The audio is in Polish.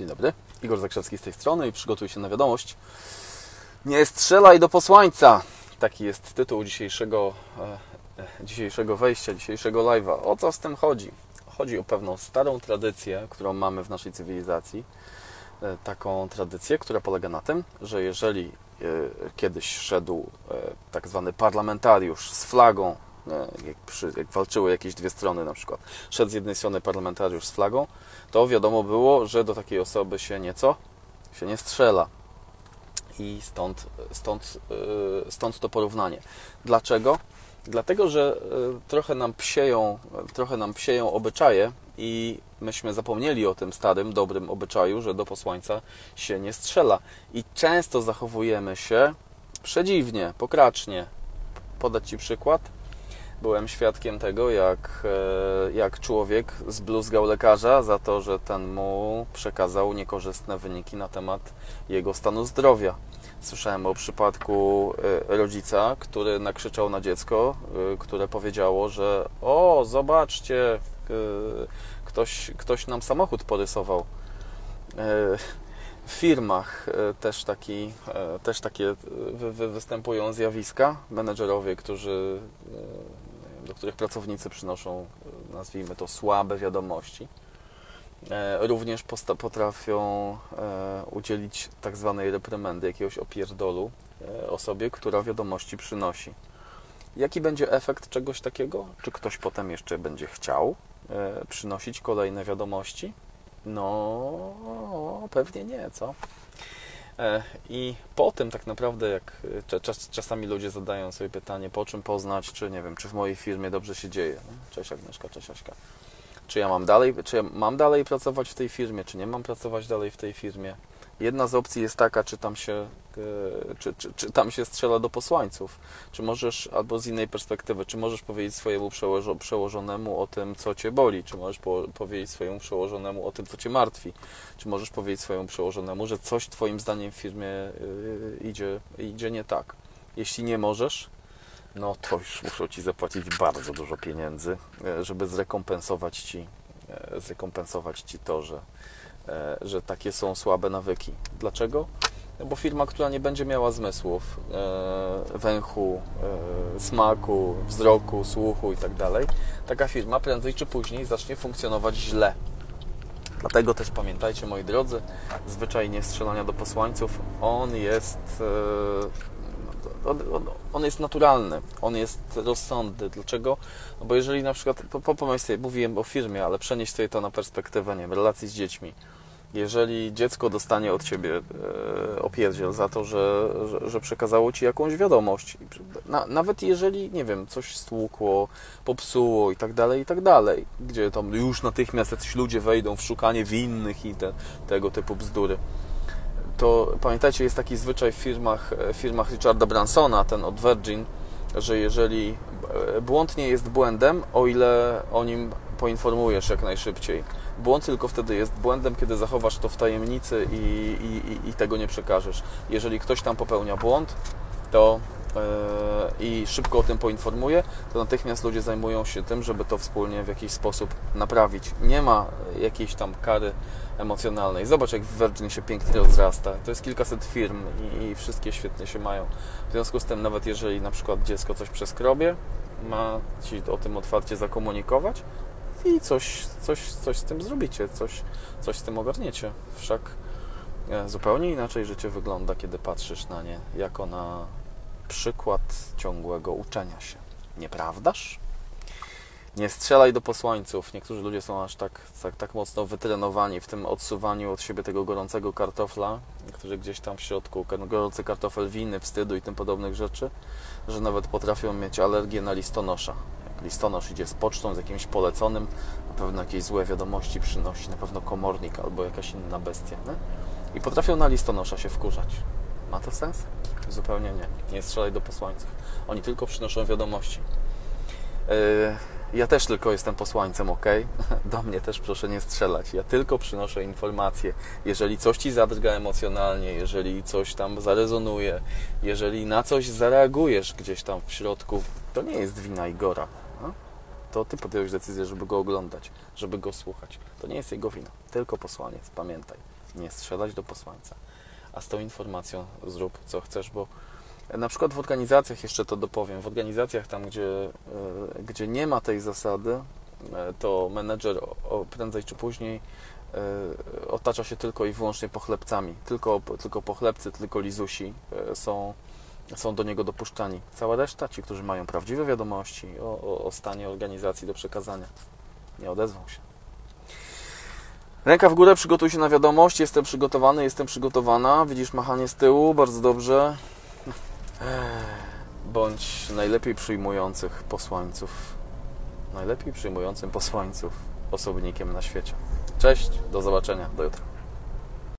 Dzień dobry, Igor Zakrzewski z tej strony i przygotuj się na wiadomość. Nie strzelaj do posłańca! Taki jest tytuł dzisiejszego, e, e, dzisiejszego wejścia, dzisiejszego live'a. O co z tym chodzi? Chodzi o pewną starą tradycję, którą mamy w naszej cywilizacji. E, taką tradycję, która polega na tym, że jeżeli e, kiedyś szedł e, tak zwany parlamentariusz z flagą, jak, przy, jak walczyły jakieś dwie strony na przykład, szedł z jednej strony parlamentariusz z flagą, to wiadomo było, że do takiej osoby się nieco się nie strzela. I stąd, stąd, e, stąd to porównanie. Dlaczego? Dlatego, że e, trochę nam psieją, trochę nam psieją obyczaje i myśmy zapomnieli o tym starym, dobrym obyczaju, że do posłańca się nie strzela. I często zachowujemy się przedziwnie, pokracznie. Podać Ci przykład? Byłem świadkiem tego, jak, e, jak człowiek zbluzgał lekarza za to, że ten mu przekazał niekorzystne wyniki na temat jego stanu zdrowia. Słyszałem o przypadku e, rodzica, który nakrzyczał na dziecko, e, które powiedziało, że o, zobaczcie, ktoś, ktoś nam samochód porysował. W firmach też, taki, też takie wy- wy- występują zjawiska. Menedżerowie, którzy, do których pracownicy przynoszą, nazwijmy to, słabe wiadomości e, również potrafią e, udzielić tak zwanej reprymendy, jakiegoś opierdolu e, osobie, która wiadomości przynosi. Jaki będzie efekt czegoś takiego? Czy ktoś potem jeszcze będzie chciał e, przynosić kolejne wiadomości? No, pewnie nie, co? E, I po tym tak naprawdę, jak e, cza- czas, czasami ludzie zadają sobie pytanie, po czym poznać, czy nie wiem, czy w mojej firmie dobrze się dzieje. Cześć Agnieszka, cześć Aśka czy ja mam dalej, czy ja mam dalej pracować w tej firmie, czy nie mam pracować dalej w tej firmie. Jedna z opcji jest taka, czy tam się, e, czy, czy, czy tam się strzela do posłańców, czy możesz, albo z innej perspektywy, czy możesz powiedzieć swojemu przełożo, przełożonemu o tym, co cię boli, czy możesz po, powiedzieć swojemu przełożonemu o tym, co cię martwi, czy możesz powiedzieć swojemu przełożonemu, że coś twoim zdaniem w firmie y, idzie, idzie nie tak. Jeśli nie możesz, no to już muszą Ci zapłacić bardzo dużo pieniędzy, e, żeby zrekompensować Ci, zrekompensować ci to, że, że takie są słabe nawyki. Dlaczego? No bo firma, która nie będzie miała zmysłów, e, węchu, e, smaku, wzroku, słuchu i tak taka firma prędzej czy później zacznie funkcjonować źle. Dlatego też pamiętajcie, moi drodzy, zwyczaj nie strzelania do posłańców, on jest, e, on, jest naturalny, on jest rozsądny. Dlaczego? No bo jeżeli na przykład, po, po, mówiłem o firmie, ale przenieś sobie to na perspektywę, nie wiem, relacji z dziećmi. Jeżeli dziecko dostanie od Ciebie e, opierdziel za to, że, że, że przekazało Ci jakąś wiadomość, na, nawet jeżeli, nie wiem, coś stłukło, popsuło i tak dalej, i tak dalej, gdzie tam już natychmiast jacyś ludzie wejdą w szukanie winnych i te, tego typu bzdury, to pamiętajcie, jest taki zwyczaj w firmach, w firmach Richarda Bransona, ten od Virgin, że jeżeli e, błąd nie jest błędem, o ile o nim poinformujesz jak najszybciej. Błąd tylko wtedy jest błędem, kiedy zachowasz to w tajemnicy i, i, i tego nie przekażesz. Jeżeli ktoś tam popełnia błąd, to e, i szybko o tym poinformuje, to natychmiast ludzie zajmują się tym, żeby to wspólnie w jakiś sposób naprawić. Nie ma jakiejś tam kary emocjonalnej. Zobacz, jak Virgin się pięknie rozrasta. To jest kilkaset firm i, i wszystkie świetnie się mają. W związku z tym, nawet jeżeli na przykład dziecko coś przeskrobie, ma Ci o tym otwarcie zakomunikować i coś, coś, coś z tym zrobicie, coś, coś z tym ogarniecie. Wszak e, zupełnie inaczej życie wygląda, kiedy patrzysz na nie jako na przykład ciągłego uczenia się. Nieprawdaż? Nie strzelaj do posłańców. Niektórzy ludzie są aż tak, tak, tak mocno wytrenowani w tym odsuwaniu od siebie tego gorącego kartofla, który gdzieś tam w środku, gorący kartofel winy, wstydu i tym podobnych rzeczy, że nawet potrafią mieć alergię na listonosza. Listonosz idzie z pocztą, z jakimś poleconym, na pewno jakieś złe wiadomości przynosi, na pewno komornik albo jakaś inna bestia. Nie? I potrafią na listonosza się wkurzać. Ma to sens? Zupełnie nie. Nie strzelaj do posłańców. Oni tylko przynoszą wiadomości. Yy, ja też tylko jestem posłańcem, ok? Do mnie też proszę nie strzelać. Ja tylko przynoszę informacje. Jeżeli coś ci zadrga emocjonalnie, jeżeli coś tam zarezonuje, jeżeli na coś zareagujesz gdzieś tam w środku, to nie jest wina Igora. To ty podjąłeś decyzję, żeby go oglądać, żeby go słuchać. To nie jest jego wina, tylko posłaniec. Pamiętaj, nie strzelać do posłańca. A z tą informacją zrób co chcesz, bo na przykład w organizacjach, jeszcze to dopowiem, w organizacjach tam, gdzie, e, gdzie nie ma tej zasady, e, to menedżer prędzej czy później e, otacza się tylko i wyłącznie pochlebcami. Tylko, tylko pochlebcy, tylko lizusi są, są do niego dopuszczani. Cała reszta, ci, którzy mają prawdziwe wiadomości o, o, o stanie organizacji do przekazania, nie odezwą się. Ręka w górę, przygotuj się na wiadomość. Jestem przygotowany, jestem przygotowana. Widzisz machanie z tyłu, bardzo dobrze. Bądź najlepiej przyjmujących posłańców. Najlepiej przyjmującym posłańców osobnikiem na świecie. Cześć, do zobaczenia, do jutra.